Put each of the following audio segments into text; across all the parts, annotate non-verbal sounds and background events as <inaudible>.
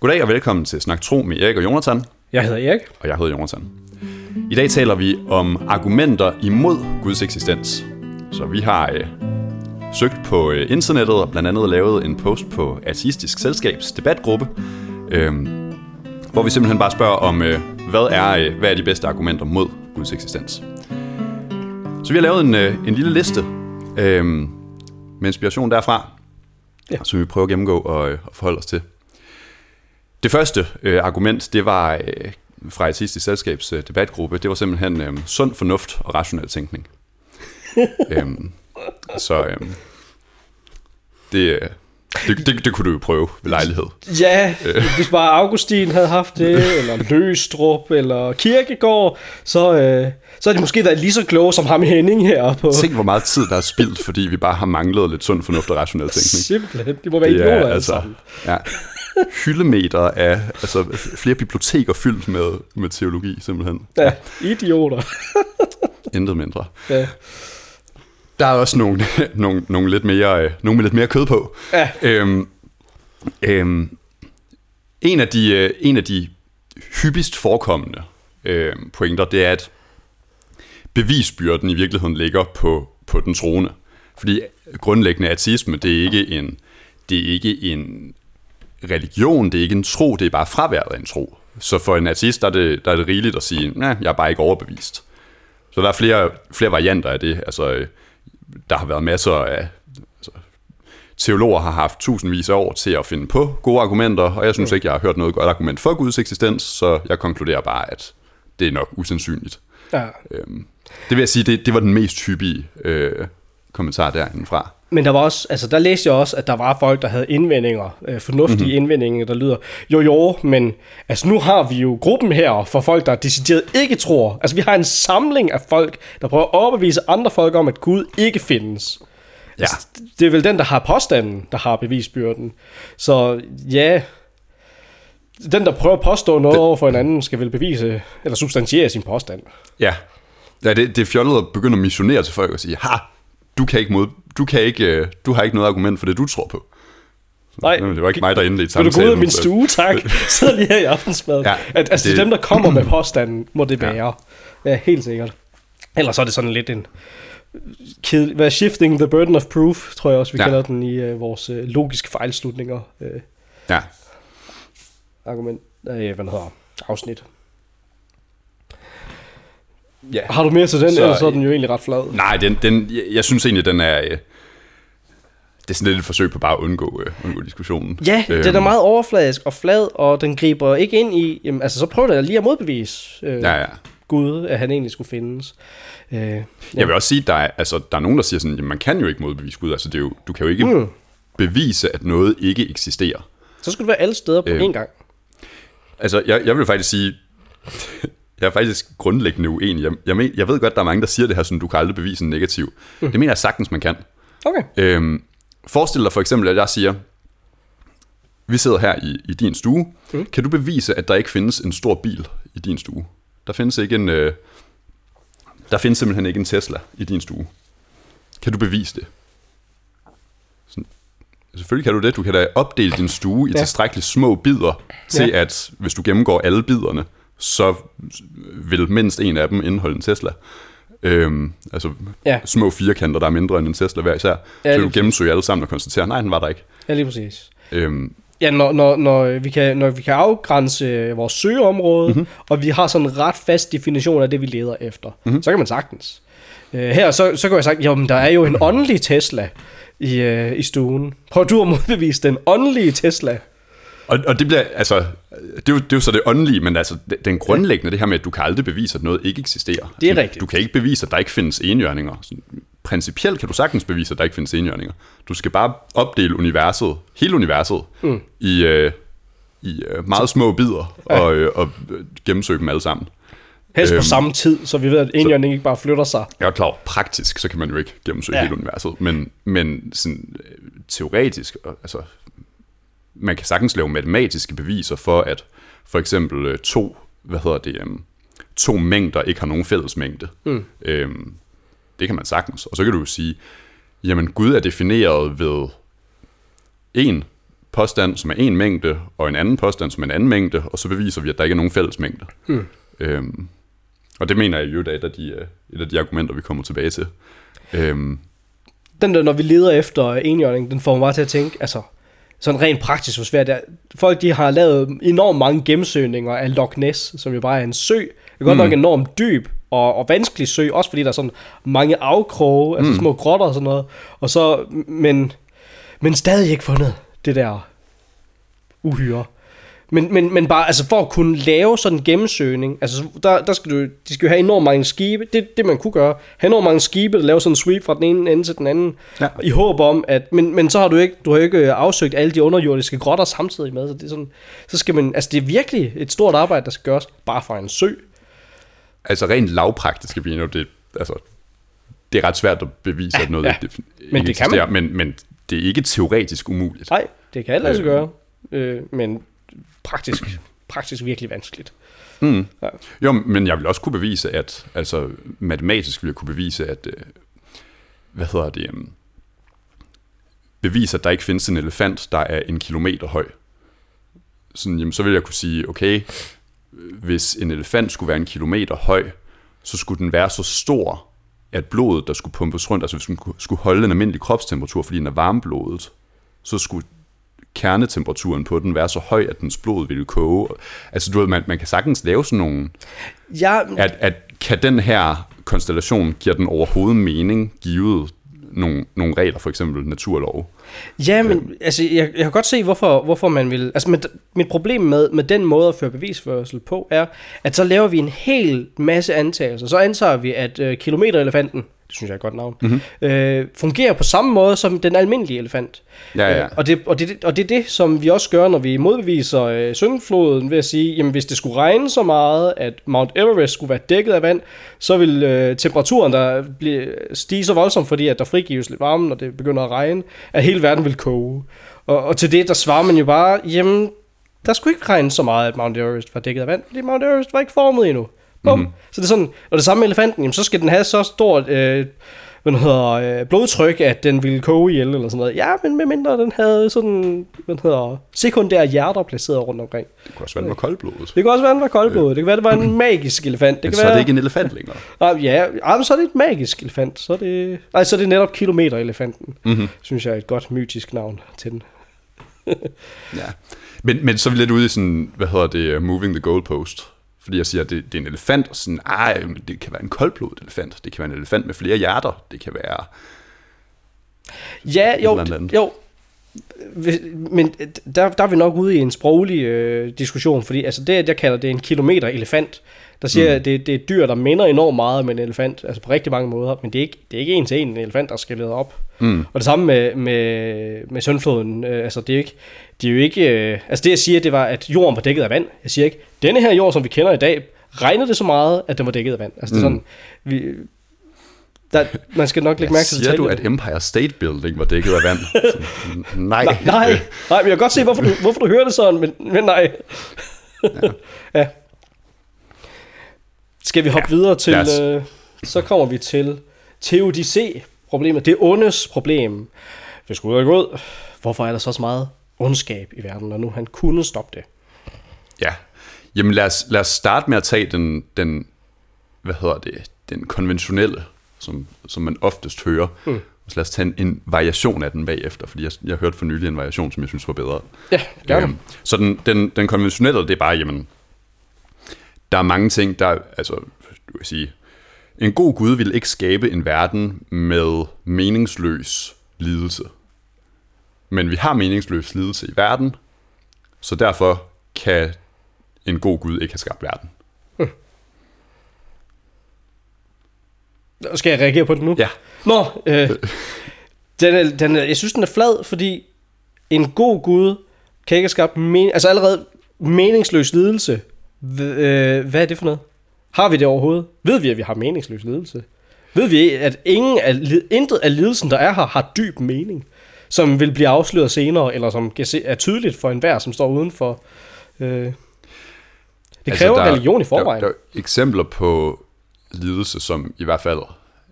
Goddag og velkommen til Snak Tro med Erik og Jonathan. Jeg hedder Erik. Og jeg hedder Jonathan. I dag taler vi om argumenter imod Guds eksistens. Så vi har øh, søgt på øh, internettet og blandt andet lavet en post på Atheistisk Selskabs debatgruppe, øh, hvor vi simpelthen bare spørger om, øh, hvad, er, øh, hvad er de bedste argumenter mod Guds eksistens. Så vi har lavet en, øh, en lille liste øh, med inspiration derfra, ja. som vi prøver at gennemgå og, øh, og forholde os til. Det første øh, argument, det var øh, fra Atheistisk Selskabs øh, debatgruppe, det var simpelthen øh, sund fornuft og rationel tænkning. <laughs> øhm, så øhm, det, øh, det, det, det kunne du jo prøve ved lejlighed. Ja, hvis bare Augustin havde haft det, <laughs> eller Løstrup, eller Kirkegård, så, øh, så har de måske været lige så kloge som ham Henning her. På. Tænk, hvor meget tid der er spildt, fordi vi bare har manglet lidt sund fornuft og rationel tænkning. Simpelthen, det må være idioter er, altså, ja, hyldemeter af altså, flere biblioteker fyldt med, med teologi, simpelthen. Ja, idioter. <laughs> Intet mindre. Ja. Der er også nogle, <laughs> nogle, nogle, lidt mere, øh, nogle med lidt mere kød på. Ja. Øhm, øhm, en, af de, øh, en af de hyppigst forekommende øh, pointer, det er, at bevisbyrden i virkeligheden ligger på, på den troende. Fordi grundlæggende ateisme, det er ikke en, det er ikke en religion, det er ikke en tro, det er bare fraværet af en tro. Så for en ateist, der er det, der er det rigeligt at sige, nej, jeg er bare ikke overbevist. Så der er flere, flere varianter af det. Altså, der har været masser af... Altså, teologer har haft tusindvis af år til at finde på gode argumenter, og jeg synes ikke, jeg har hørt noget godt argument for Guds eksistens, så jeg konkluderer bare, at det er nok usandsynligt. Ja. Øhm, det vil jeg sige, det, det var den mest hyppige øh, kommentar derindefra. Men der var også, altså der læste jeg også, at der var folk, der havde indvendinger, øh, fornuftige mm-hmm. indvendinger, der lyder, jo jo, men altså nu har vi jo gruppen her for folk, der decideret ikke tror. Altså vi har en samling af folk, der prøver at overbevise andre folk om, at Gud ikke findes. Ja. Altså, det er vel den, der har påstanden, der har bevisbyrden. Så ja, den, der prøver at påstå noget det... over for en anden, skal vel bevise, eller substantiere sin påstand. Ja, ja det, det er fjollet at begynde at missionere til folk og sige, ha, du kan ikke mod, du kan ikke, øh, du har ikke noget argument for det, du tror på. Nej. Det var ikke mig, der indledte samtalen. Vil du gå ud af min stue, tak? <laughs> Sidder lige her i aftensmad. Ja, at, altså, det, det er dem, der kommer med <clears throat> påstanden, må det være. Ja. ja, helt sikkert. Ellers så er det sådan lidt en... Ked, hvad shifting the burden of proof, tror jeg også, vi ja. kalder den i uh, vores uh, logiske fejlslutninger. Uh, ja. Argument, uh, hvad hedder afsnit. Ja. Har du mere til den, så, eller så er den jo egentlig ret flad? Nej, den, den, jeg, jeg synes egentlig, den er... Øh, det er sådan lidt et forsøg på bare at undgå, øh, undgå diskussionen. Ja, øhm. den er meget overfladisk og flad, og den griber ikke ind i... Jamen, altså, så prøv da lige at modbevise øh, ja, ja. Gud, at han egentlig skulle findes. Øh, ja. Jeg vil også sige, at der er, altså, der er nogen, der siger sådan, at man kan jo ikke modbevise Gud. Altså, det er jo, du kan jo ikke mm. bevise, at noget ikke eksisterer. Så skulle det være alle steder på øh, én gang. Altså, jeg, jeg vil faktisk sige, jeg er faktisk grundlæggende uenig. Jeg, jeg, men, jeg ved godt, der er mange, der siger det her, som du kan aldrig bevise en negativ. Mm. Det mener jeg sagtens, man kan. Okay. Øhm, forestil dig for eksempel, at jeg siger, vi sidder her i, i din stue. Mm. Kan du bevise, at der ikke findes en stor bil i din stue? Der findes ikke en... Øh, der findes simpelthen ikke en Tesla i din stue. Kan du bevise det? Sådan. Selvfølgelig kan du det. Du kan da opdele din stue i ja. tilstrækkeligt små bidder, til ja. at hvis du gennemgår alle biderne, så vil mindst en af dem indeholde en Tesla. Øhm, altså ja. små firkanter, der er mindre end en Tesla hver især. Ja, så du gennemsøge alle sammen og konstatere, nej, den var der ikke. Ja, lige præcis. Øhm, ja, når, når, når, vi kan, når vi kan afgrænse vores søgeområde, mm-hmm. og vi har sådan en ret fast definition af det, vi leder efter, mm-hmm. så kan man sagtens. Øh, her, så, så kan jeg sagt, jamen der er jo en <clears throat> åndelig Tesla i, øh, i stuen. Prøv du at modbevise den åndelige Tesla. Og, og det bliver, altså, det er, jo, det er jo så det åndelige, men altså, den grundlæggende, det her med, at du kan aldrig bevise, at noget ikke eksisterer. Det er altså, rigtigt. Du kan ikke bevise, at der ikke findes enhjørninger. Så, principielt kan du sagtens bevise, at der ikke findes enhjørninger. Du skal bare opdele universet, hele universet, mm. i, øh, i øh, meget små bidder, ja. og, øh, og gennemsøge dem alle sammen. Helst øhm, på samme tid, så vi ved, at enhjørningen ikke bare flytter sig. Er klar, praktisk, så kan man jo ikke gennemsøge ja. hele universet, men, men sådan, øh, teoretisk, altså man kan sagtens lave matematiske beviser for, at for eksempel øh, to, hvad hedder det, um, to mængder ikke har nogen fællesmængde. Mm. Øhm, det kan man sagtens. Og så kan du jo sige, jamen Gud er defineret ved 1 påstand, som er en mængde, og en anden påstand, som er en anden mængde, og så beviser vi, at der ikke er nogen fælles mængde. Mm. Øhm, og det mener jeg jo, det er et af de, øh, et af de argumenter, vi kommer tilbage til. Øhm, den der, når vi leder efter enhjørning, den får mig bare til at tænke, altså, sådan rent praktisk, hvor svært er. Folk, de har lavet enormt mange gennemsøgninger af Loch Ness, som jo bare er en sø. Det er godt mm. nok enormt dyb og, og vanskelig sø, også fordi der er sådan mange afkroge, altså mm. små grotter og sådan noget. Og så, men, men stadig ikke fundet det der uhyre. Men, men, men bare altså for at kunne lave sådan en gennemsøgning, altså der, der skal du, de skal jo have enormt mange skibe, det det man kunne gøre, have enormt mange skibe, der laver sådan en sweep fra den ene ende til den anden, ja. i håb om, at, men, men så har du ikke, du har ikke afsøgt alle de underjordiske grotter samtidig med, så det er sådan, så skal man, altså det er virkelig et stort arbejde, der skal gøres, bare fra en sø. Altså rent lavpraktisk, vi det, altså, det er ret svært at bevise, ja, at noget ja. det, men det kan man. Men, men det er ikke teoretisk umuligt. Nej, det kan alle øh, gøre, øh, men praktisk, praktisk virkelig vanskeligt. Mm. Ja. Jo, men jeg vil også kunne bevise, at, altså matematisk vil jeg kunne bevise, at, øh, hvad hedder det, um, bevise, at der ikke findes en elefant, der er en kilometer høj. Sådan, jamen, så vil jeg kunne sige, okay, hvis en elefant skulle være en kilometer høj, så skulle den være så stor, at blodet, der skulle pumpes rundt, altså hvis den skulle holde en almindelig kropstemperatur, fordi den er varmblodet, så skulle kernetemperaturen på den være så høj, at dens blod ville koge. Altså du ved, man, man kan sagtens lave sådan nogle... Ja. At, at kan den her konstellation, giver den overhovedet mening, givet nogle, nogle regler, for eksempel naturlov? Ja, men øh. altså, jeg, jeg kan godt se, hvorfor, hvorfor man vil... Altså, mit, mit problem med, med den måde at føre bevisførsel på, er, at så laver vi en hel masse antagelser. Så antager vi, at øh, kilometerelefanten, det synes jeg er et godt navn, mm-hmm. øh, fungerer på samme måde som den almindelige elefant. Ja, ja. Øh, og, det, og, det, og det er det, som vi også gør, når vi modbeviser øh, syndfloden, ved at sige, jamen hvis det skulle regne så meget, at Mount Everest skulle være dækket af vand, så vil øh, temperaturen der blive, stige så voldsomt, fordi at der frigives lidt varme, når det begynder at regne, at hele verden vil koge. Og, og til det, der svarer man jo bare, jamen, der skulle ikke regne så meget, at Mount Everest var dækket af vand, fordi Mount Everest var ikke formet endnu. Bum. Mm-hmm. Så det er sådan, og det samme med elefanten, jamen, så skal den have så stort øh, hvad hedder, øh, blodtryk, at den ville koge ihjel eller sådan noget. Ja, men medmindre den havde sådan, hvad hedder, sekundære hjerter placeret rundt omkring. Det kunne også være, den var koldblodet. Det kunne også være, den var koldblodet. Det kan være, det var en magisk elefant. Det men kan så være, er det ikke en elefant længere. Ah, ja, ah, så er det et magisk elefant. Så er det, nej, så er det netop kilometer-elefanten. Mm-hmm. Synes jeg er et godt mytisk navn til den. <laughs> ja, men, men så er vi lidt ude i sådan, hvad hedder det, moving the goalpost fordi jeg siger, at det, det er en elefant, og sådan, ej, det kan være en koldblodet elefant, det kan være en elefant med flere hjerter, det kan være... Ja, jo, jo, men der, der er vi nok ude i en sproglig øh, diskussion, fordi altså det, jeg kalder det en kilometer elefant, der siger, mm. at det, det er et dyr, der minder enormt meget om en elefant, altså på rigtig mange måder, men det er ikke, det er ikke en til en en elefant, der skal lede op. Mm. Og det samme med, med, med søndfloden, øh, altså det er, ikke, det er jo ikke, øh, altså det jeg siger, det var, at jorden var dækket af vand. Jeg siger ikke, denne her jord, som vi kender i dag, regnede det så meget, at den var dækket af vand. Altså det er mm. sådan, vi, der, man skal nok lægge mærke til Siger du, at Empire State Building var dækket af vand? <laughs> Så, nej. nej. Nej, nej, men jeg kan godt se, hvorfor du, hvorfor du hører det sådan, men, men nej. <laughs> Ja. ja. Skal vi hoppe ja. videre til, yes. øh, så kommer vi til Theodicé-problemet. Det ondes problem. Vi skal ud og gå ud. Hvorfor er der så, så meget ondskab i verden, når nu han kunne stoppe det? Ja, jamen lad os, lad os starte med at tage den, den hvad hedder det, den konventionelle, som, som man oftest hører. Mm. Så lad os tage en, en variation af den bagefter, fordi jeg, jeg hørte for nylig en variation, som jeg synes var bedre. Ja, gerne. Øhm, så den, den, den konventionelle, det er bare, jamen, der er mange ting, der, altså, du kan sige, en god Gud vil ikke skabe en verden med meningsløs lidelse. Men vi har meningsløs lidelse i verden, så derfor kan en god Gud ikke have skabt verden. Skal jeg reagere på det nu? Ja. Nå, øh, den er, den er, jeg synes, den er flad, fordi en god Gud kan ikke have skabt men, altså allerede meningsløs lidelse Øh, hvad er det for noget? Har vi det overhovedet? Ved vi, at vi har meningsløs ledelse? Ved vi, at ingen af, intet af ledelsen, der er her, har dyb mening? Som vil blive afsløret senere, eller som er tydeligt for enhver, som står udenfor? Øh, det altså, kræver altså, der, religion i forvejen. Der, der er eksempler på lidelse, som i hvert fald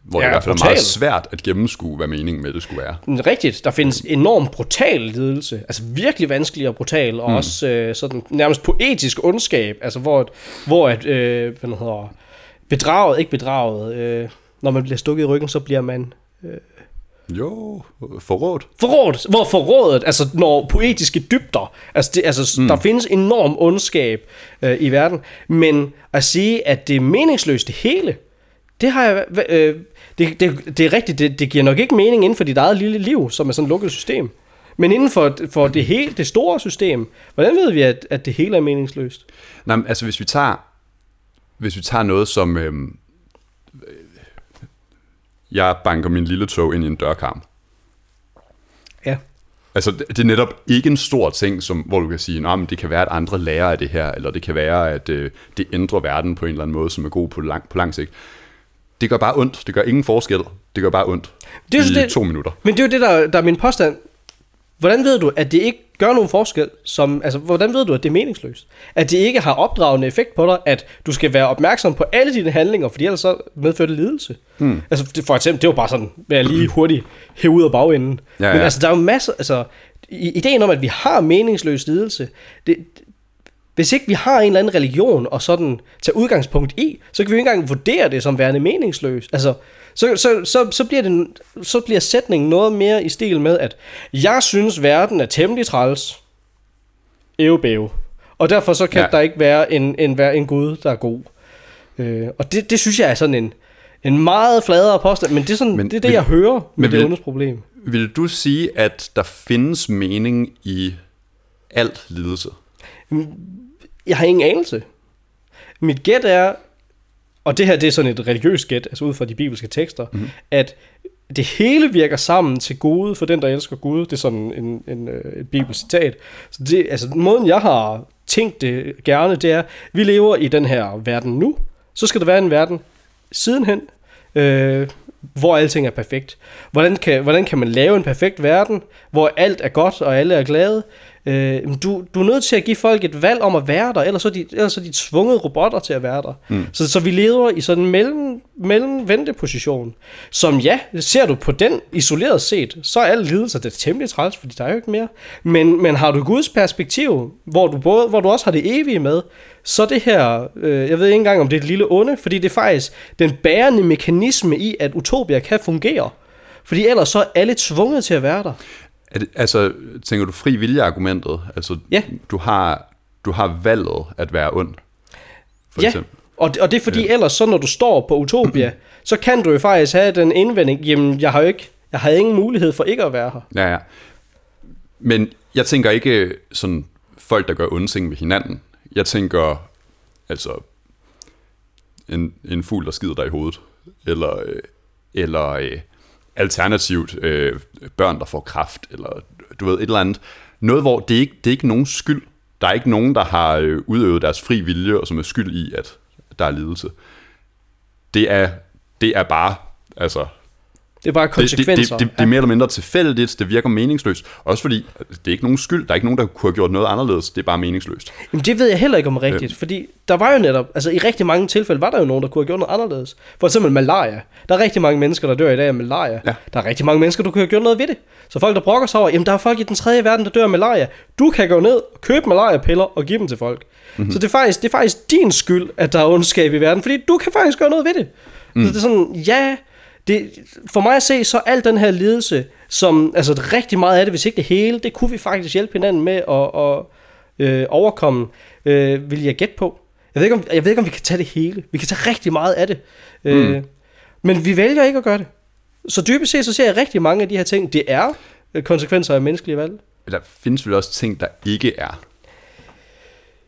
hvor ja, det i hvert fald er meget svært at gennemskue, hvad meningen med det skulle være. Rigtigt. Der findes enorm brutal lidelse. Altså virkelig vanskelig og brutal, og mm. også øh, sådan nærmest poetisk ondskab. Altså hvor, hvor at, øh, hvad hedder, bedraget, ikke bedraget, øh, når man bliver stukket i ryggen, så bliver man... Øh, jo, forrådt. Forrådt. Hvor forrådet, altså når poetiske dybder, altså, det, altså mm. der findes enorm ondskab øh, i verden, men at sige, at det er meningsløst det hele, det har jeg, øh, det, det, det er rigtigt, det, det giver nok ikke mening inden for dit eget lille liv, som er sådan et lukket system. Men inden for, for det, hele, det store system, hvordan ved vi, at, at det hele er meningsløst? Nej, altså hvis vi tager, hvis vi tager noget som, øh, jeg banker min lille tog ind i en dørkarm. Ja. Altså, det er netop ikke en stor ting, som, hvor du kan sige, at det kan være, at andre lærer af det her, eller det kan være, at øh, det ændrer verden på en eller anden måde, som er god på lang, på lang sigt. Det gør bare ondt. Det gør ingen forskel. Det gør bare ondt det er i det, to minutter. Men det er jo det, der, der er min påstand. Hvordan ved du, at det ikke gør nogen forskel? Som, altså, hvordan ved du, at det er meningsløst? At det ikke har opdragende effekt på dig, at du skal være opmærksom på alle dine handlinger, fordi ellers så medfører det lidelse. Hmm. Altså, for eksempel, det var bare sådan, at jeg lige hurtigt hæve ud af bagenden. Ja, ja. Men altså, der er jo masser, altså, ideen om, at vi har meningsløs lidelse, det, hvis ikke vi har en eller anden religion og sådan tage udgangspunkt i, så kan vi ikke engang vurdere det som værende meningsløst. Altså, så, så, så, så, bliver det, så bliver sætningen noget mere i stil med, at jeg synes, verden er temmelig træls. Eubæv. Og derfor så kan ja. der ikke være en, en, en Gud, der er god. Øh, og det, det synes jeg er sådan en, en meget fladere påstand, men det er, sådan, men, det, er det, vil, jeg hører med det ondes problem. Vil du sige, at der findes mening i alt lidelse? Jeg har ingen anelse. Mit gæt er, og det her det er sådan et religiøst gæt, altså ud fra de bibelske tekster, mm-hmm. at det hele virker sammen til gode for den, der elsker Gud. Det er sådan en, en, øh, et bibelsk citat. Så det, altså, måden, jeg har tænkt det gerne, det er, vi lever i den her verden nu, så skal der være en verden sidenhen, øh, hvor alting er perfekt. Hvordan kan, hvordan kan man lave en perfekt verden, hvor alt er godt og alle er glade? Øh, du, du er nødt til at give folk et valg om at være der, ellers er de, ellers er de tvunget robotter til at være der. Mm. Så, så vi lever i sådan en mellem, mellem position, som ja, ser du på den isoleret set, så er alle lidelser det er temmelig træls, fordi der er jo ikke mere. Men, men har du Guds perspektiv, hvor du, både, hvor du også har det evige med, så det her, øh, jeg ved ikke engang om det er et lille onde, fordi det er faktisk den bærende mekanisme i, at utopia kan fungere. Fordi ellers så er alle tvunget til at være der. Er det, altså, tænker du fri vilje-argumentet? Altså, ja. du har, du har valget at være ond, for ja. eksempel. Og det, og det er fordi ja. ellers, så når du står på Utopia, <clears throat> så kan du jo faktisk have den indvending, jamen jeg har jo ikke, jeg har ingen mulighed for ikke at være her. Ja, ja. Men jeg tænker ikke sådan folk, der gør onde ting ved hinanden. Jeg tænker, altså, en, en fugl, der skider dig i hovedet. Eller, øh, eller øh, alternativt øh, børn, der får kraft, eller du ved, et eller andet. Noget, hvor det er ikke det er ikke nogen skyld. Der er ikke nogen, der har øh, udøvet deres fri vilje, og som er skyld i, at der er lidelse. Det er, det er bare, altså, det er bare konsekvenser. Det, det, det, det, det er mere eller mindre tilfældigt, det virker meningsløst. Også fordi, det er ikke nogen skyld, der er ikke nogen, der kunne have gjort noget anderledes, det er bare meningsløst. Jamen det ved jeg heller ikke om rigtigt, øh. fordi der var jo netop, altså i rigtig mange tilfælde var der jo nogen, der kunne have gjort noget anderledes. For eksempel malaria. Der er rigtig mange mennesker, der dør i dag af malaria. Ja. Der er rigtig mange mennesker, der kunne have gjort noget ved det. Så folk, der brokker sig over, jamen der er folk i den tredje verden, der dør af malaria. Du kan gå ned, købe malaria-piller og give dem til folk. Mm-hmm. Så det er, faktisk, det er faktisk din skyld, at der er ondskab i verden, fordi du kan faktisk gøre noget ved det. Mm. Så det er sådan, ja, det, for mig at se, så al den her lidelse, som, altså rigtig meget af det, hvis ikke det hele, det kunne vi faktisk hjælpe hinanden med at, at øh, overkomme, øh, vil jeg gætte på. Jeg ved, ikke, om, jeg ved ikke, om vi kan tage det hele. Vi kan tage rigtig meget af det. Øh, mm. Øh, men vi vælger ikke at gøre det. Så dybest set, så ser jeg rigtig mange af de her ting, det er konsekvenser af menneskelige valg. Der findes vel også ting, der ikke er.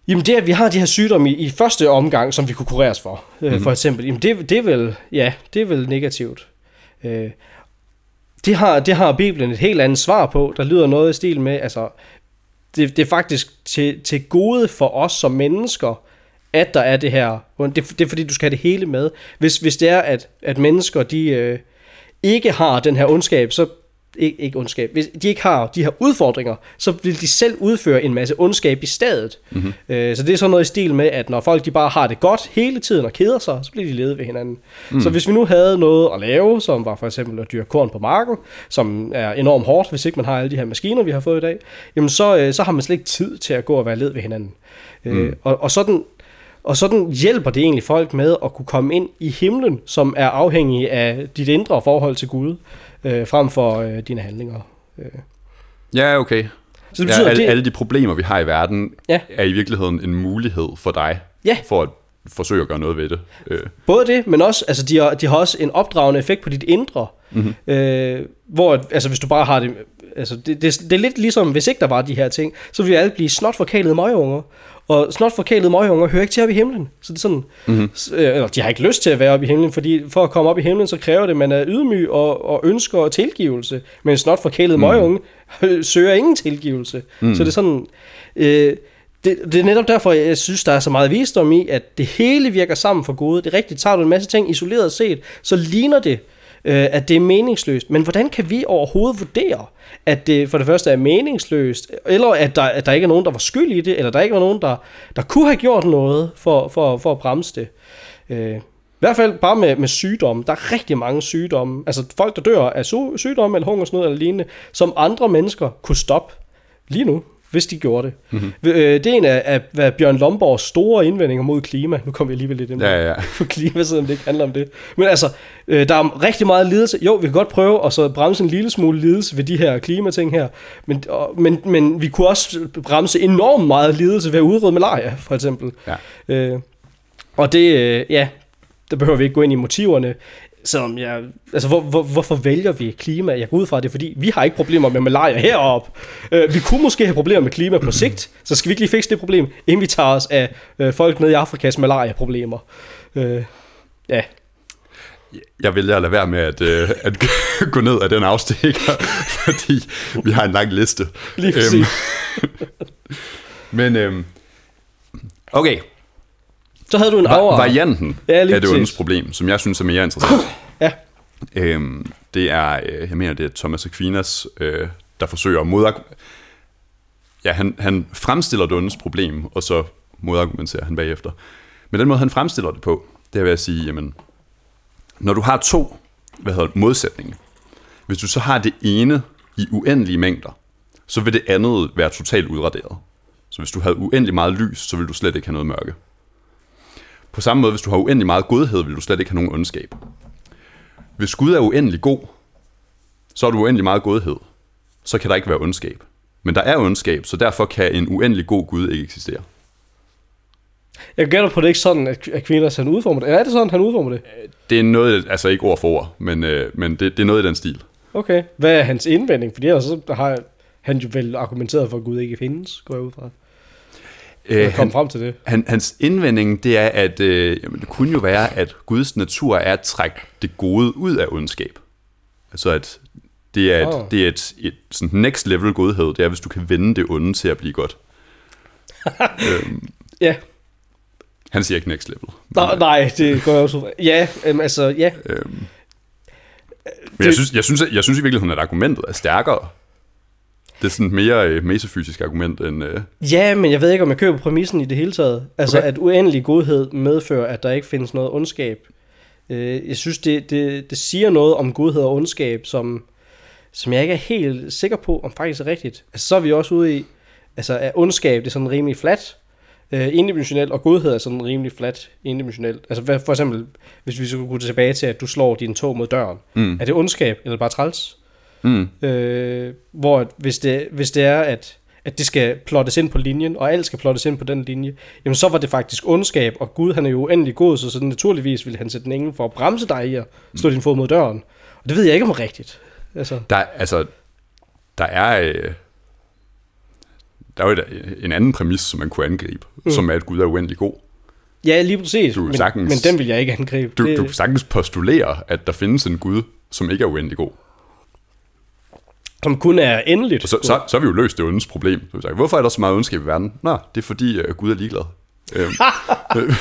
Jamen det, at vi har de her sygdomme i, i første omgang, som vi kunne kureres for, øh, mm-hmm. for eksempel, jamen det, det er vel, ja, det er vel negativt. Øh, det, har, det har Bibelen et helt andet svar på, der lyder noget i stil med, altså, det, det er faktisk til, til gode for os som mennesker, at der er det her. Det, det er fordi, du skal have det hele med. Hvis, hvis det er, at, at mennesker, de øh, ikke har den her ondskab, så ikke, ikke ondskab, hvis de ikke har de her udfordringer, så vil de selv udføre en masse ondskab i stedet. Mm-hmm. Øh, så det er sådan noget i stil med, at når folk de bare har det godt hele tiden og keder sig, så bliver de ledet ved hinanden. Mm. Så hvis vi nu havde noget at lave, som var for eksempel at dyrke korn på marken, som er enormt hårdt, hvis ikke man har alle de her maskiner, vi har fået i dag, jamen så, øh, så har man slet ikke tid til at gå og være led ved hinanden. Mm. Øh, og, og sådan og sådan hjælper det egentlig folk med at kunne komme ind i himlen, som er afhængig af dit indre forhold til Gud øh, frem for øh, dine handlinger. Øh. Ja, okay. Så det betyder, ja, alle, det... alle de problemer, vi har i verden, ja. er i virkeligheden en mulighed for dig, ja. for at forsøge at gøre noget ved det. Øh. Både det, men også, altså de har, de har også en opdragende effekt på dit indre, mm-hmm. øh, hvor, altså hvis du bare har det, altså det, det, det er lidt ligesom, hvis ikke der var de her ting, så ville vi alle blive snot forkælede møgeunger, og snot forkælede møgeunger hører ikke til op i himlen. Så det er sådan, mm-hmm. eller de har ikke lyst til at være op i himlen, fordi for at komme op i himlen, så kræver det, at man er ydmyg og, og ønsker tilgivelse. Men snot forkælede mm. møgeunge søger ingen tilgivelse. Mm. Så det er sådan, øh, det, det er netop derfor, jeg synes, der er så meget visdom i, at det hele virker sammen for gode. Det er rigtigt, tager du en masse ting isoleret set, så ligner det, øh, at det er meningsløst. Men hvordan kan vi overhovedet vurdere, at det for det første er meningsløst, eller at der, at der ikke er nogen, der var skyld i det, eller der ikke var nogen, der, der kunne have gjort noget for, for, for at bremse det. Øh, i hvert fald bare med, med sygdomme. Der er rigtig mange sygdomme. Altså folk, der dør af sygdomme eller hungersnød eller lignende, som andre mennesker kunne stoppe lige nu hvis de gjorde det. Mm-hmm. Det er en af, af hvad Bjørn Lomborgs store indvendinger mod klima. Nu kommer vi alligevel lidt ind ja, ja. på klima, selvom det ikke handler om det. Men altså, øh, der er rigtig meget lidelse. Jo, vi kan godt prøve at så bremse en lille smule lidelse ved de her klimating her. Men, og, men, men vi kunne også bremse enormt meget lidelse ved at udrydde malaria, for eksempel. Ja. Øh, og det, ja, der behøver vi ikke gå ind i motiverne som jeg, altså hvor, hvor, hvorfor vælger vi klima? Jeg går ud fra det, fordi vi har ikke problemer med malaria heroppe. Uh, vi kunne måske have problemer med klima på sigt, så skal vi ikke lige fikse det problem, inden vi tager os af uh, folk nede i Afrikas malaria-problemer. Uh, ja. Jeg vælger at lade være med at, uh, at <laughs> gå ned af den afstikker, <laughs> fordi vi har en lang liste. Lige præcis. Um, <laughs> men um, okay, så havde du en Va- over... Varianten ja, af det ondes problem, som jeg synes er mere interessant. <clears throat> ja. Øhm, det er, øh, jeg mener, det er Thomas Aquinas, øh, der forsøger at modarg... Ja, han, han fremstiller det ondes problem, og så modargumenterer han bagefter. Men den måde, han fremstiller det på, det er ved at sige, jamen, når du har to hvad hedder det, modsætninger, hvis du så har det ene i uendelige mængder, så vil det andet være totalt udraderet. Så hvis du havde uendelig meget lys, så vil du slet ikke have noget mørke. På samme måde, hvis du har uendelig meget godhed, vil du slet ikke have nogen ondskab. Hvis Gud er uendelig god, så har du uendelig meget godhed. Så kan der ikke være ondskab. Men der er ondskab, så derfor kan en uendelig god Gud ikke eksistere. Jeg gætter på, det ikke sådan, at Aquinas han udformer det. Eller er det sådan, han udformer det? Det er noget, altså ikke ord for ord, men, øh, men det, det er noget i den stil. Okay. Hvad er hans indvending? Fordi ellers så har han jo vel argumenteret for, at Gud ikke findes, går jeg ud fra. Øh, kom frem til det. Han, hans indvending, det er, at øh, jamen, det kunne jo være, at Guds natur er at trække det gode ud af ondskab. Altså at det er et, oh. det er et, et sådan next level godhed, det er, hvis du kan vende det onde til at blive godt. <laughs> øhm, ja. Han siger ikke next level. Nej, nej det går jeg også Ja, øhm, altså, ja. Øhm, men det, jeg, synes, jeg, synes, jeg, jeg synes i virkeligheden, at argumentet er stærkere det er sådan et mere øh, metafysisk argument end... Øh... Ja, men jeg ved ikke, om jeg køber præmissen i det hele taget. Altså, okay. at uendelig godhed medfører, at der ikke findes noget ondskab. Øh, jeg synes, det, det, det siger noget om godhed og ondskab, som, som jeg ikke er helt sikker på, om faktisk er rigtigt. Altså, så er vi også ude i, altså, at ondskab det er sådan rimelig flat, øh, indimensionelt, og godhed er sådan rimelig flat indimensionelt. Altså for eksempel, hvis vi skulle gå tilbage til, at du slår din tog mod døren. Mm. Er det ondskab, eller bare træls? Mm. Øh, hvor hvis det, hvis det er, at, at det skal plottes ind på linjen, og alt skal plottes ind på den linje, jamen så var det faktisk ondskab, og Gud han er jo uendelig god, så, så naturligvis ville han sætte den ingen for at bremse dig i at stå mm. din fod mod døren. Og det ved jeg ikke om er rigtigt. Altså. Der, altså, der er... Øh, der er jo en anden præmis, som man kunne angribe, mm. som er, at Gud er uendelig god. Ja, lige præcis. Du men, sagtens, men den vil jeg ikke angribe. Du, det... du kan sagtens postulere, at der findes en Gud, som ikke er uendelig god som kun er endeligt. Og så, så, så har vi jo løst det ondes problem. Så siger, Hvorfor er der så meget ondskab i verden? Nå, det er fordi uh, Gud er ligeglad. Øhm, <laughs>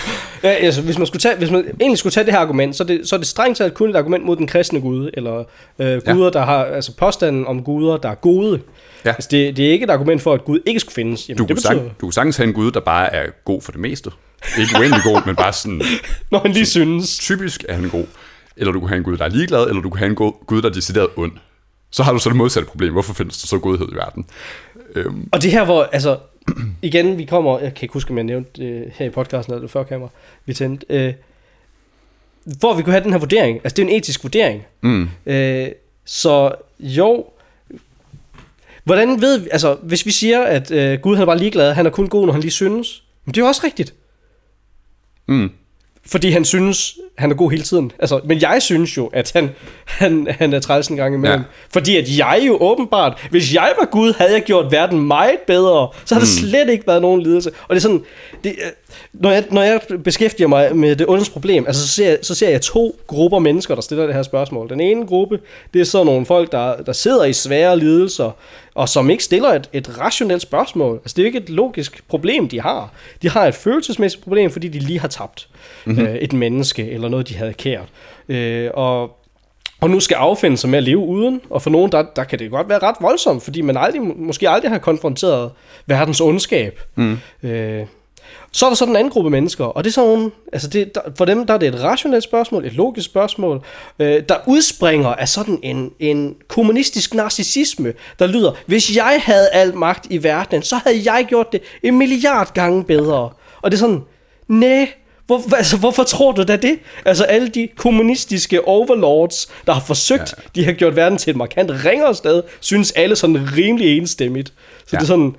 ja, altså, hvis, man skulle tage, hvis man egentlig skulle tage det her argument, så er det, så er det strengt taget kun et argument mod den kristne gud, eller øh, guder, ja. der har, altså påstanden om guder, der er gode. Ja. Altså, det, det er ikke et argument for, at Gud ikke skulle findes. Jamen, du, det betyder... sang, du kan sagtens have en gud, der bare er god for det meste. Ikke uendelig god, men bare sådan... <laughs> Når han lige synes. Typisk er han god. Eller du kan have en gud, der er ligeglad, eller du kan have en gud, der er decideret ond. Så har du så det modsatte problem. Hvorfor findes der så godhed i verden? Øhm. Og det her, hvor, altså, igen, vi kommer, jeg kan ikke huske, om jeg nævnte det her i podcasten, eller det før kamera, vi tændte, øh, hvor vi kunne have den her vurdering. Altså, det er en etisk vurdering. Mm. Øh, så jo, hvordan ved vi, altså, hvis vi siger, at øh, Gud han er bare ligeglad, han er kun god, når han lige synes, men det er jo også rigtigt. Mm. Fordi han synes, han er god hele tiden. Altså, men jeg synes jo, at han, han, han er træls en gang imellem. Ja. Fordi at jeg jo åbenbart, hvis jeg var Gud, havde jeg gjort verden meget bedre. Så har mm. der slet ikke været nogen lidelse. Og det er sådan, det, øh, når, jeg, når jeg beskæftiger mig med det ondes problem, altså så ser, jeg, så ser jeg to grupper mennesker, der stiller det her spørgsmål. Den ene gruppe, det er sådan nogle folk, der, der sidder i svære lidelser, og som ikke stiller et, et rationelt spørgsmål. Altså det er jo ikke et logisk problem, de har. De har et følelsesmæssigt problem, fordi de lige har tabt mm-hmm. øh, et menneske, eller noget, de havde kært. Øh, og og nu skal affinde sig med at leve uden, og for nogen, der, der kan det godt være ret voldsomt, fordi man aldrig, måske aldrig har konfronteret verdens ondskab. Mm. Øh, så er der så den anden gruppe mennesker, og det er sådan altså det, der, for dem der er det et rationelt spørgsmål, et logisk spørgsmål, øh, der udspringer af sådan en, en kommunistisk narcissisme, der lyder, hvis jeg havde al magt i verden, så havde jeg gjort det en milliard gange bedre. Og det er sådan, nej, hvor, altså, hvorfor tror du da det? Altså alle de kommunistiske overlords, der har forsøgt, ja. de har gjort verden til et markant ringere sted, synes alle sådan rimelig enstemmigt. Så ja. det er sådan,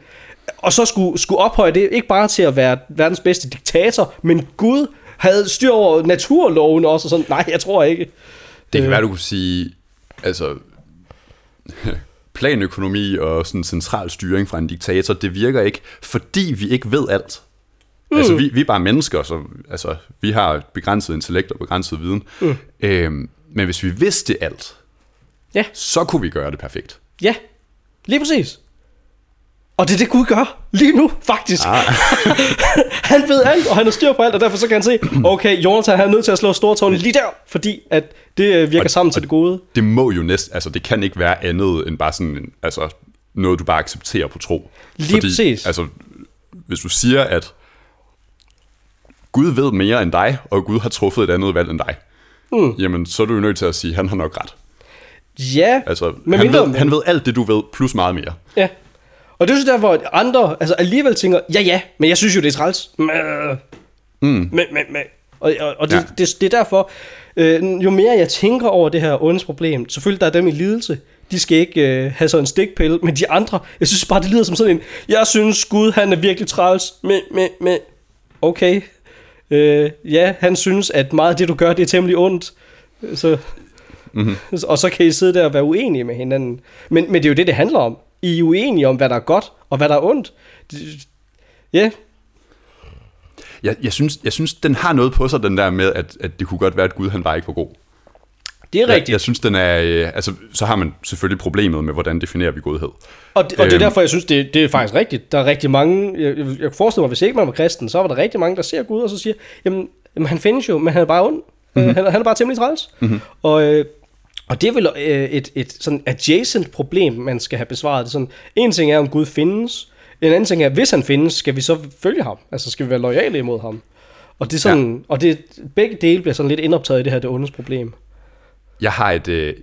og så skulle, skulle ophøje det ikke bare til at være verdens bedste diktator, men Gud havde styr over naturloven også, og sådan, nej, jeg tror ikke. Det kan øh. være, du kunne sige, altså, <laughs> planøkonomi og sådan central styring fra en diktator, det virker ikke, fordi vi ikke ved alt. Mm. Altså, vi, vi er bare mennesker, så altså, vi har begrænset intellekt og begrænset viden. Mm. Øhm, men hvis vi vidste alt, ja. så kunne vi gøre det perfekt. Ja, lige præcis. Og det er det Gud gør lige nu, faktisk. Ah. <laughs> han ved alt, og han har styr på alt, og derfor så kan han se, <clears throat> okay, Jonathan er nødt til at slå stortårne lige der, fordi at det øh, virker og, sammen til det gode. Det må jo næsten, altså det kan ikke være andet end bare sådan, altså noget du bare accepterer på tro. Lige fordi, præcis. Altså, hvis du siger, at Gud ved mere end dig, og Gud har truffet et andet valg end dig, mm. jamen så er du jo nødt til at sige, han har nok ret. Ja, altså, han, ved, han ved alt det, du ved, plus meget mere. Ja, og det er så der, hvor andre altså alligevel tænker, ja ja, men jeg synes jo, det er træls. Mm. Men, men, men. Og, og, og det, ja. det, det er derfor, øh, jo mere jeg tænker over det her ondes problem, selvfølgelig der er dem i lidelse, de skal ikke øh, have sådan en stikpille, men de andre, jeg synes bare, det lyder som sådan en, jeg synes Gud, han er virkelig træls, men, men, men, okay, øh, ja, han synes, at meget af det, du gør, det er temmelig ondt, så, mm-hmm. <laughs> og så kan I sidde der og være uenige med hinanden, men, men det er jo det, det handler om, i er uenige om, hvad der er godt, og hvad der er ondt. Ja. Yeah. Jeg, jeg, synes, jeg synes, den har noget på sig, den der med, at, at det kunne godt være, at Gud han var ikke for god. Det er rigtigt. Jeg, jeg synes, den er... Øh, altså, så har man selvfølgelig problemet med, hvordan definerer vi godhed. Og, det, og det er øhm. derfor, jeg synes, det, det er faktisk rigtigt. Der er rigtig mange... Jeg, jeg forestiller mig, hvis ikke man var kristen, så var der rigtig mange, der ser Gud, og så siger, jamen, jamen han findes jo, men han er bare ond. Mm-hmm. Han, han er bare temmelig træls. Mm-hmm. Og, øh, og det er vel øh, et, et sådan adjacent problem, man skal have besvaret. Det sådan, en ting er, om Gud findes. En anden ting er, hvis han findes, skal vi så følge ham? Altså skal vi være lojale imod ham? Og det er sådan, ja. og det, begge dele bliver sådan lidt indoptaget i det her det ondes problem. Jeg har et, øh,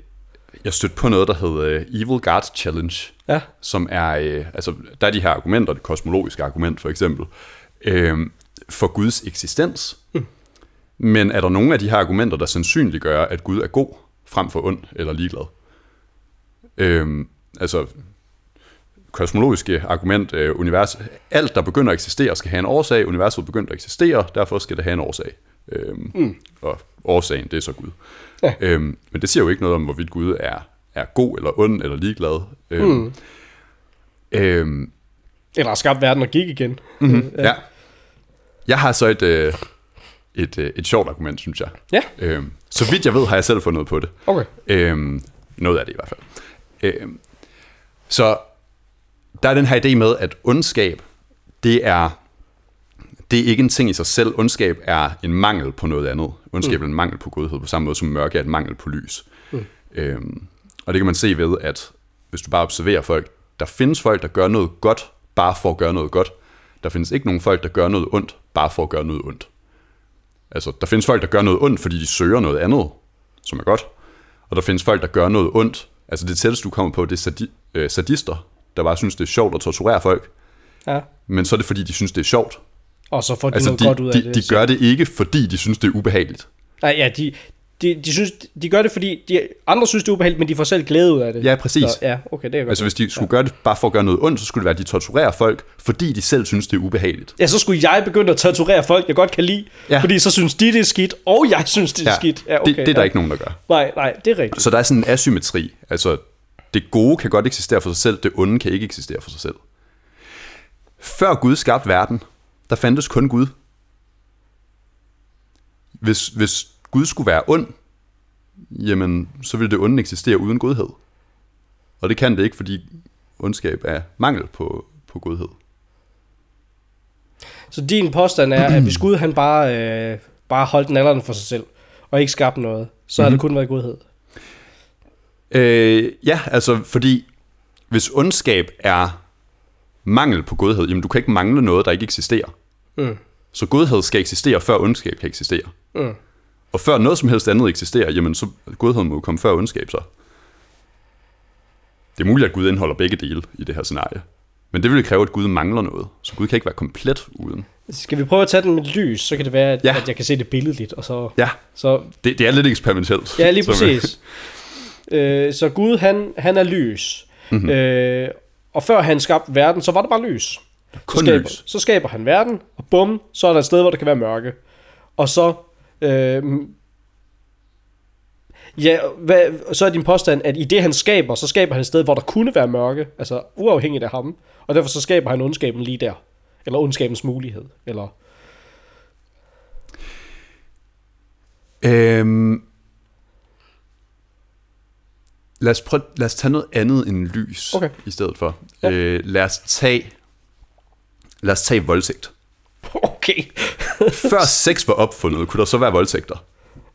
jeg stødt på noget, der hedder øh, Evil Guards Challenge, ja. som er, øh, altså der er de her argumenter, det kosmologiske argument for eksempel, øh, for Guds eksistens. Mm. Men er der nogle af de her argumenter, der sandsynliggør, at Gud er god? frem for ond eller ligeglad. Øhm, altså, kosmologiske argument, øh, univers, alt der begynder at eksistere skal have en årsag, universet begynder at eksistere, derfor skal det have en årsag. Øhm, mm. Og årsagen, det er så Gud. Ja. Øhm, men det siger jo ikke noget om, hvorvidt Gud er, er god eller ond eller ligeglad. Øhm, mm. øhm, eller har skabt verden og gik igen. Mm-hmm, ja. ja. Jeg har så et, øh, et, øh, et sjovt argument, synes jeg. Ja. Øhm, så vidt jeg ved, har jeg selv fundet på det. Okay. Øhm, noget af det i hvert fald. Øhm, så der er den her idé med, at ondskab, det er, det er ikke en ting i sig selv. Ondskab er en mangel på noget andet. Ondskab mm. er en mangel på godhed, på samme måde som mørke er en mangel på lys. Mm. Øhm, og det kan man se ved, at hvis du bare observerer folk, der findes folk, der gør noget godt, bare for at gøre noget godt. Der findes ikke nogen folk, der gør noget ondt, bare for at gøre noget ondt. Altså, der findes folk, der gør noget ondt, fordi de søger noget andet, som er godt. Og der findes folk, der gør noget ondt. Altså, det tætteste, du kommer på, det er sadi- øh, sadister, der bare synes, det er sjovt at torturere folk. Ja. Men så er det, fordi de synes, det er sjovt. Og så får de Altså, noget de, godt ud af de, det. de så- gør det ikke, fordi de synes, det er ubehageligt. Nej, ja, de, de, de, synes, de gør det, fordi de, andre synes, det er ubehageligt, men de får selv glæde ud af det. Ja, præcis. Så, ja, okay, det er godt. Altså, hvis de skulle gøre det bare for at gøre noget ondt, så skulle det være, at de torturerer folk, fordi de selv synes, det er ubehageligt. Ja, så skulle jeg begynde at torturere folk, jeg godt kan lide, Ja. fordi så synes de, det er skidt, og jeg synes, det er skidt. Ja, okay, det, det er der ja. ikke nogen, der gør. Nej, nej, det er rigtigt. Så der er sådan en asymmetri. Altså, det gode kan godt eksistere for sig selv, det onde kan ikke eksistere for sig selv. Før Gud skabte verden, der fandtes kun Gud. Hvis, hvis Gud skulle være ond, jamen, så ville det onde eksistere uden godhed. Og det kan det ikke, fordi ondskab er mangel på, på godhed. Så din påstand er, at hvis Gud han bare, øh, bare holdt nallerne for sig selv, og ikke skabte noget, så mm-hmm. har det kun været godhed. Øh, ja, altså fordi hvis ondskab er mangel på godhed, jamen du kan ikke mangle noget, der ikke eksisterer. Mm. Så godhed skal eksistere, før ondskab kan eksistere. Mm. Og før noget som helst andet eksisterer, jamen så godhed må komme før ondskab så. Det er muligt, at Gud indeholder begge dele i det her scenarie. Men det vil kræve, at Gud mangler noget. Så Gud kan ikke være komplet uden. Skal vi prøve at tage den med lys, så kan det være, at, Ja. at jeg kan se det billedligt, og så... Ja, så det, det er lidt eksperimentelt. ja, lige præcis. <laughs> øh, så Gud, han, han er lys. Mhm. Mm-hmm. Øh, og før han skabte verden, så var der bare lys. Så Kun skaber, lys. Så skaber han verden, og bum, så er der et sted, hvor der kan være mørke. Og så... Øh, ja, hvad, så er din påstand, at i det han skaber, så skaber han et sted, hvor der kunne være mørke, altså uafhængigt af ham. Og derfor så skaber han ondskaben lige der. Eller ondskabens mulighed. Eller, Øhm, lad, os prøve, lad os tage noget andet end lys Okay. i stedet for. Ja. Øh, lad os tage lad os tage voldtægt. okay. <laughs> Før sex var opfundet, kunne der så være voldtægter.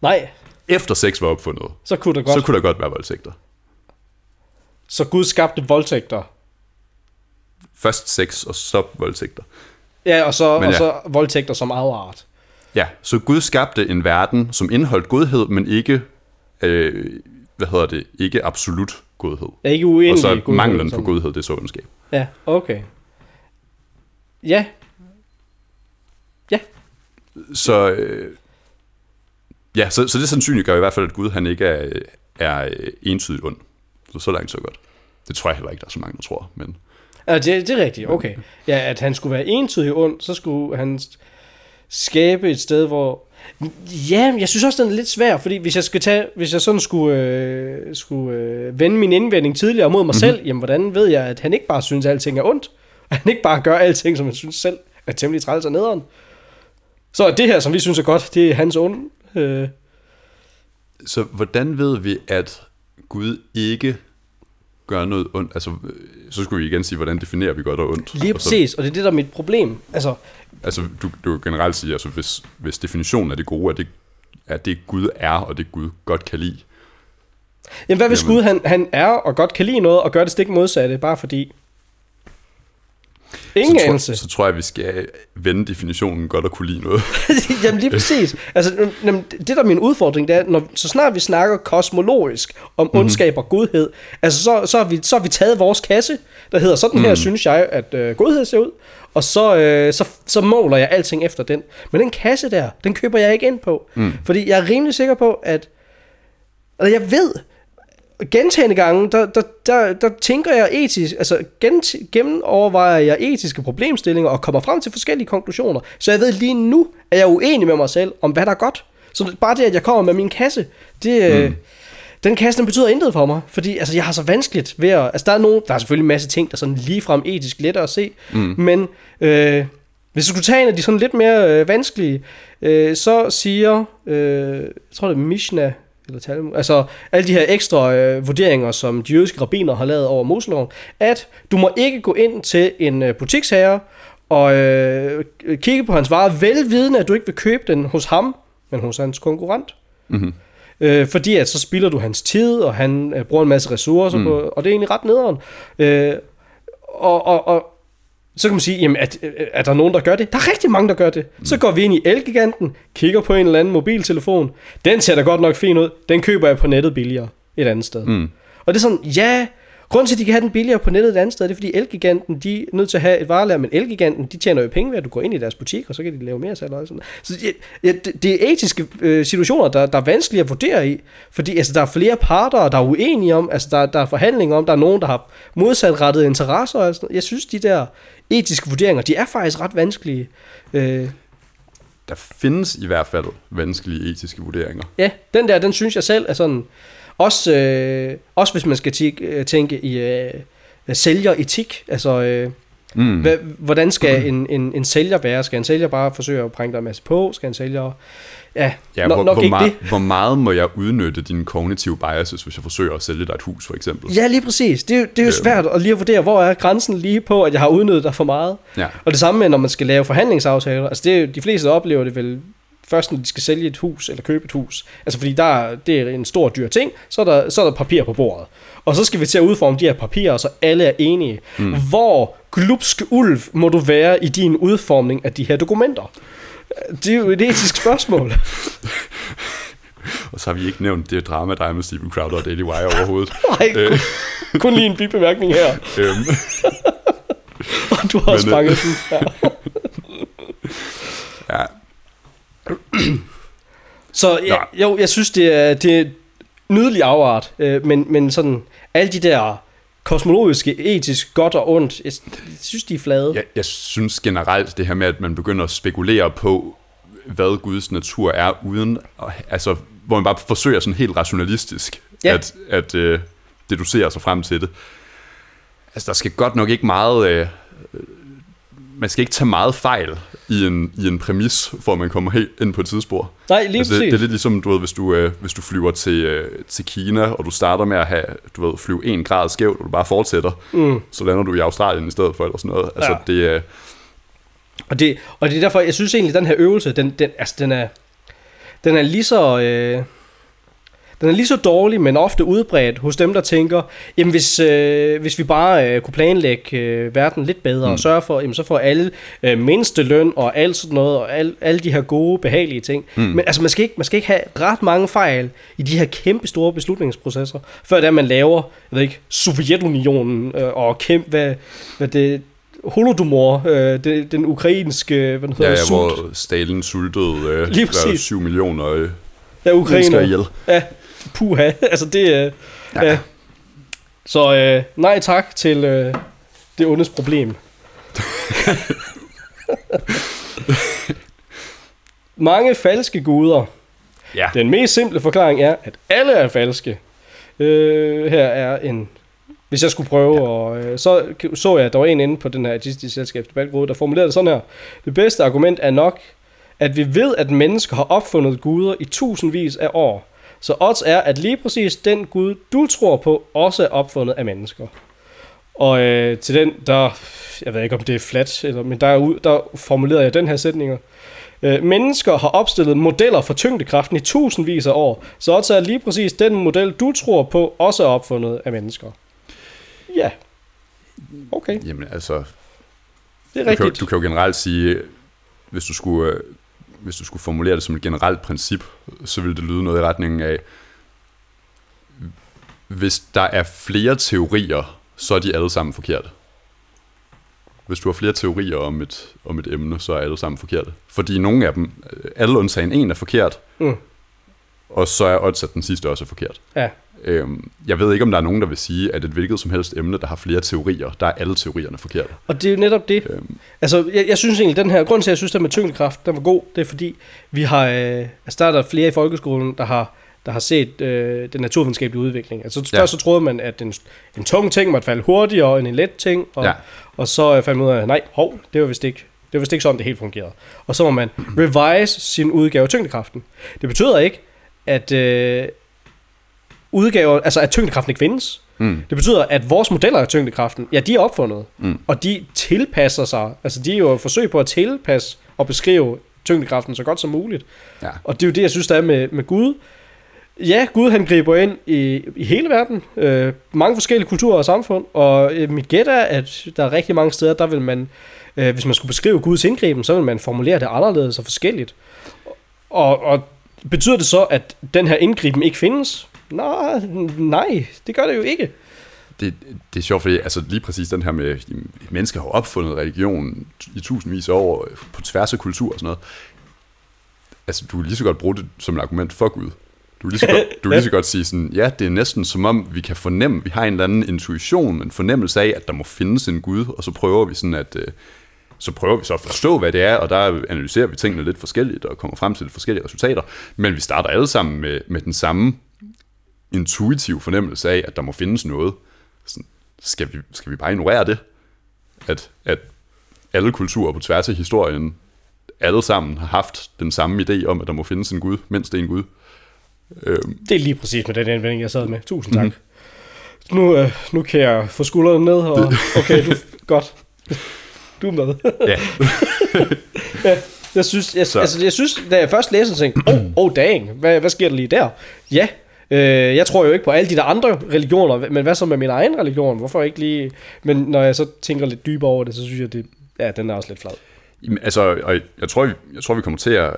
Nej, Efter sex var opfundet, så kunne der godt. så kunne der godt være voldtægter. Så Gud skabte voldtægter. Først sex, og så voldtægter. Ja, og så, Men og ja. så voldtægter som afart. Ja, så Gud skabte en verden, som indeholdt godhed, men ikke, øh, hvad hedder det, ikke absolut godhed. Er ikke uenig Og så godhed, manglen på som- godhed, det er så ondskab. Ja, okay. Ja. Ja. Så, øh, ja, så, så det sandsynligt gør i hvert fald, at Gud han ikke er, er øh, entydigt ond. Så så langt så godt. Det tror jeg heller ikke, der er så mange, der tror. Men Ja, det, det er rigtigt, okay. Ja, at han skulle være entydig ond, så skulle han skabe et sted, hvor... Ja, jeg synes også, den er lidt svær, fordi hvis jeg, skal tage, hvis jeg sådan skulle, øh, skulle øh, vende min indvending tidligere mod mig mm-hmm. selv, jamen hvordan ved jeg, at han ikke bare synes, at alting er ondt? At <laughs> han ikke bare gør alting, som han synes selv er temmelig træls og nederen? Så det her, som vi synes er godt, det er hans ond. Øh, så hvordan ved vi, at Gud ikke gør noget ondt? Altså, så skulle vi igen sige, hvordan definerer vi godt og ondt? lige Og så, præcis, og det er det, der er mit problem. Altså, altså, du, du generelt sige, altså, hvis, hvis definitionen af det gode er det, er det Gud er, og det Gud godt kan lide, Jamen, hvad hvis Jamen. Gud han, han er og godt kan lide noget, og gør det stik modsatte, bare fordi... Ingen så, anelse. tror, så tror jeg, vi skal vende definitionen godt at kunne lide noget. <laughs> Jamen lige præcis. Altså, jamen, det der er min udfordring, det er, når, så snart vi snakker kosmologisk om Mhm. ondskab og godhed, altså så, så, har vi, så har vi taget vores kasse, der hedder, sådan Mhm. her synes jeg, at øh, godhed ser ud, og så, øh, så, så måler jeg alting efter den. Men den kasse der, den køber jeg ikke ind på, mm. fordi jeg er rimelig sikker på, at, eller jeg ved, gentagende gange, der, der, der, der tænker jeg etisk, altså gen, gennemovervejer jeg etiske problemstillinger og kommer frem til forskellige konklusioner. Så jeg ved lige nu, at jeg er uenig med mig selv om, hvad der er godt. Så bare det, at jeg kommer med min kasse, det, mm. den kasse, den betyder intet for mig. Fordi altså, jeg har så vanskeligt ved at... Altså, der er, nogen, der er selvfølgelig en masse ting, der er sådan ligefrem etisk lettere at se. Mm. Men øh, hvis du skulle tage en af de sådan lidt mere øh, vanskelige, øh, så siger, øh, jeg tror det er Mishnah, eller Talmud, altså alle de her ekstra øh, vurderinger, som de jødiske rabbiner har lavet over Moseloven, at du må ikke gå ind til en øh, butiksherre og øh, kigge på hans varer, velvidende, at du ikke vil købe den hos ham, men hos hans konkurrent. Mm-hmm. Øh, fordi at så spilder du hans tid, og han øh, bruger en masse ressourcer mm. på, og det er egentlig ret nederen. Øh, og, og, og så kan man sige, jamen, at, øh, er der nogen, der gør det? Der er rigtig mange, der gør det. Mm. Så går vi ind i Elgiganten, kigger på en eller anden mobiltelefon. Den ser da godt nok fin ud. Den køber jeg på nettet billigere et andet sted. Mm. Og det er sådan, ja, Grunden til, at de kan have den billigere på nettet et andet sted, det er, fordi Elgiganten, de er nødt til at have et varelager, men Elgiganten, de tjener jo penge ved, at du går ind i deres butik, og så kan de lave mere salg og sådan Så ja, det, det er etiske øh, situationer, der, der er vanskelige at vurdere i, fordi altså, der er flere parter, der er uenige om, altså der, der er forhandlinger om, der er nogen, der har modsatrettede interesser. Og sådan. Jeg synes, de der etiske vurderinger, de er faktisk ret vanskelige. Øh, der findes i hvert fald vanskelige etiske vurderinger. Ja, den der, den synes jeg selv er sådan også, øh, også hvis man skal øh, tænke i øh, sælgeretik, altså øh, mm. hvordan skal en, en, en sælger være? Skal en sælger bare forsøge at bringe dig en masse på? Skal en sælger... Ja, ja nok, hvor, nok hvor, ikke meget, det. hvor meget må jeg udnytte dine kognitive biases, hvis jeg forsøger at sælge dig et hus, for eksempel? Ja, lige præcis. Det, er, det er jo øh. svært at lige at vurdere, hvor er grænsen lige på, at jeg har udnyttet dig for meget. Ja. Og det samme med, når man skal lave forhandlingsaftaler. Altså, det, de fleste oplever det vel først når de skal sælge et hus eller købe et hus. Altså fordi der, det er en stor dyr ting, så er, der, så er der papir på bordet. Og så skal vi til at udforme de her papirer, så alle er enige. Mm. Hvor glupsk ulv må du være i din udformning af de her dokumenter? Det er jo et etisk spørgsmål. <laughs> og så har vi ikke nævnt det drama, der er med Steven Crowder og Daily Wire overhovedet. <laughs> Nej, kun, kun lige en bibemærkning her. Øhm. <laughs> og du har også fanget den her. ja, <clears throat> så ja, jo, jeg synes, det er, det er nydelig afart, øh, men, men sådan alle de der kosmologiske, etisk godt og ondt, jeg, jeg synes, de er flade. Jeg, jeg synes generelt, det her med, at man begynder at spekulere på, hvad Guds natur er, uden, altså, hvor man bare forsøger sådan helt rationalistisk, ja. at, at øh, deducere sig frem til det. Altså, der skal godt nok ikke meget... Øh, man skal ikke tage meget fejl i en, i en præmis, for at man kommer helt ind på et tidsspor. Nej, lige altså, det, det er lidt ligesom, du ved, hvis du, øh, hvis du flyver til, øh, til Kina, og du starter med at have, du ved, flyve en grad skævt, og du bare fortsætter, mm. så lander du i Australien i stedet for, eller sådan noget. Altså, ja. det, øh, og, det, og det er derfor, jeg synes egentlig, at den her øvelse, den, den, altså, den, er, den er lige så... Øh, den er lige så dårlig, men ofte udbredt hos dem, der tænker, jamen hvis, øh, hvis vi bare øh, kunne planlægge øh, verden lidt bedre mm. og sørge for, jamen så får alle øh, mindste løn og alt sådan noget, og al, alle de her gode, behagelige ting. Mm. Men altså, man skal, ikke, man skal ikke have ret mange fejl i de her kæmpe store beslutningsprocesser, før det man laver, jeg ved ikke, Sovjetunionen øh, og kæmpe, hvad, hvad det, Holodomor, øh, det, den ukrainske, hvad hedder ja, ja, sult. hvor Stalin sultede øh, Lige præcis. 7 millioner øh, ja, ukrainer. ihjel. Ja, puha, <laughs> altså det øh, ja. ja. Så øh, nej tak til øh, det ondes problem. <laughs> Mange falske guder. Ja. Den mest simple forklaring er, at alle er falske. Øh, her er en... Hvis jeg skulle prøve, ja. og øh, så så jeg, at der var en inde på den her artistiske selskabsdebatgruppe, der formulerede det sådan her. Det bedste argument er nok, at vi ved, at mennesker har opfundet guder i tusindvis af år. Så odds er, at lige præcis den Gud, du tror på, også er opfundet af mennesker. Og øh, til den, der, jeg ved ikke om det er flat, eller, men der, der formulerede jeg den her sætning. Øh, mennesker har opstillet modeller for tyngdekraften i tusindvis af år, så odds er lige præcis den model, du tror på, også er opfundet af mennesker. Ja. Okay. Jamen altså, det er rigtigt. Du kan, du kan jo generelt sige, hvis du skulle øh, hvis du skulle formulere det som et generelt princip, så ville det lyde noget i retningen af, hvis der er flere teorier, så er de alle sammen forkerte. Hvis du har flere teorier om et, om et emne, så er alle sammen forkerte. Fordi nogle af dem, alle undtagen en er forkert, mm. og så er odds, at den sidste også er forkert. Ja. Øhm, jeg ved ikke, om der er nogen, der vil sige, at et hvilket som helst emne, der har flere teorier, der er alle teorierne forkerte. Og det er jo netop det. Øhm. Altså, jeg, jeg synes egentlig, den her grund til, at jeg synes, at med tyngdekraft, den var god, det er fordi, vi har, øh, altså der er der flere i folkeskolen, der har, der har set øh, den naturvidenskabelige udvikling. Altså ja. først så troede man, at en, en tung ting måtte falde hurtigere end en let ting, og, ja. og så øh, fandt man ud af, nej, hov, det var vist ikke det var vist ikke sådan, det helt fungerede. Og så må man revise sin udgave af tyngdekraften. Det betyder ikke, at, øh, udgaver, altså at tyngdekraften ikke findes. Mm. Det betyder, at vores modeller af tyngdekraften, ja, de er opfundet, mm. og de tilpasser sig, altså de er jo et forsøg på at tilpasse og beskrive tyngdekraften så godt som muligt. Ja. Og det er jo det, jeg synes, der er med, med Gud. Ja, Gud han griber ind i, i hele verden, øh, mange forskellige kulturer og samfund, og øh, mit gæt er, at der er rigtig mange steder, der vil man, øh, hvis man skulle beskrive Guds indgriben, så vil man formulere det anderledes og forskelligt. Og, og betyder det så, at den her indgriben ikke findes? Nej, nej, det gør det jo ikke. Det, det er sjovt, fordi altså, lige præcis den her med, at mennesker har opfundet religion i tusindvis af år på tværs af kultur og sådan noget. Altså, du kan lige så godt bruge det som et argument for Gud. Du kan lige så godt, du kan <laughs> lige så godt sige sådan, ja, det er næsten som om, vi kan fornemme, vi har en eller anden intuition, en fornemmelse af, at der må findes en Gud, og så prøver vi sådan at, øh, så prøver vi så at forstå, hvad det er, og der analyserer vi tingene lidt forskelligt, og kommer frem til lidt forskellige resultater, men vi starter alle sammen med, med den samme intuitiv fornemmelse af, at der må findes noget. Sådan, skal, vi, skal vi bare ignorere det? At, at alle kulturer på tværs af historien, alle sammen har haft den samme idé om, at der må findes en Gud, er en Gud. Øhm. Det er lige præcis med den indvending, jeg sad med. Tusind tak. Mm-hmm. Nu, øh, nu kan jeg få skuldrene ned, og <laughs> okay, du, godt. Du er med. ja. <laughs> ja. Jeg synes, jeg, altså, jeg synes, da jeg først læste, tænkte oh, oh dang, hvad, hvad sker der lige der? Ja, øh, jeg tror jo ikke på alle de der andre religioner, men hvad så med min egen religion? Hvorfor ikke lige... Men når jeg så tænker lidt dybere over det, så synes jeg, det, ja, den er også lidt flad. Jamen, altså, og jeg tror, jeg tror, vi kommer til at...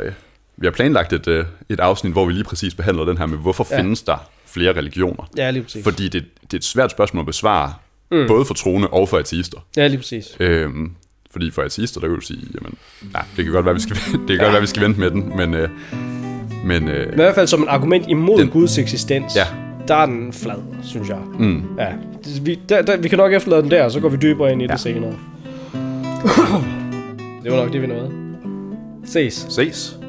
Vi har planlagt et, øh, et afsnit, hvor vi lige præcis behandler den her med, hvorfor ja. findes der flere religioner? Ja, lige præcis. Fordi det, det er et svært spørgsmål at besvare, mm. både for troende og for ateister. Ja, lige præcis. Øhm, fordi for ateister, der vil du sige, jamen, ja, det kan godt være, vi skal, <laughs> det kan ja. godt være, vi skal vente med den, men... Øh, men, øh, men i hvert fald som et argument imod den, Guds eksistens, ja. der er den flad, synes jeg. Mm. Ja, vi, der, der, vi kan nok efterlade den der, og så går vi dybere ind i ja. det senere. <coughs> det var nok det, vi nåede. Ses. Ses.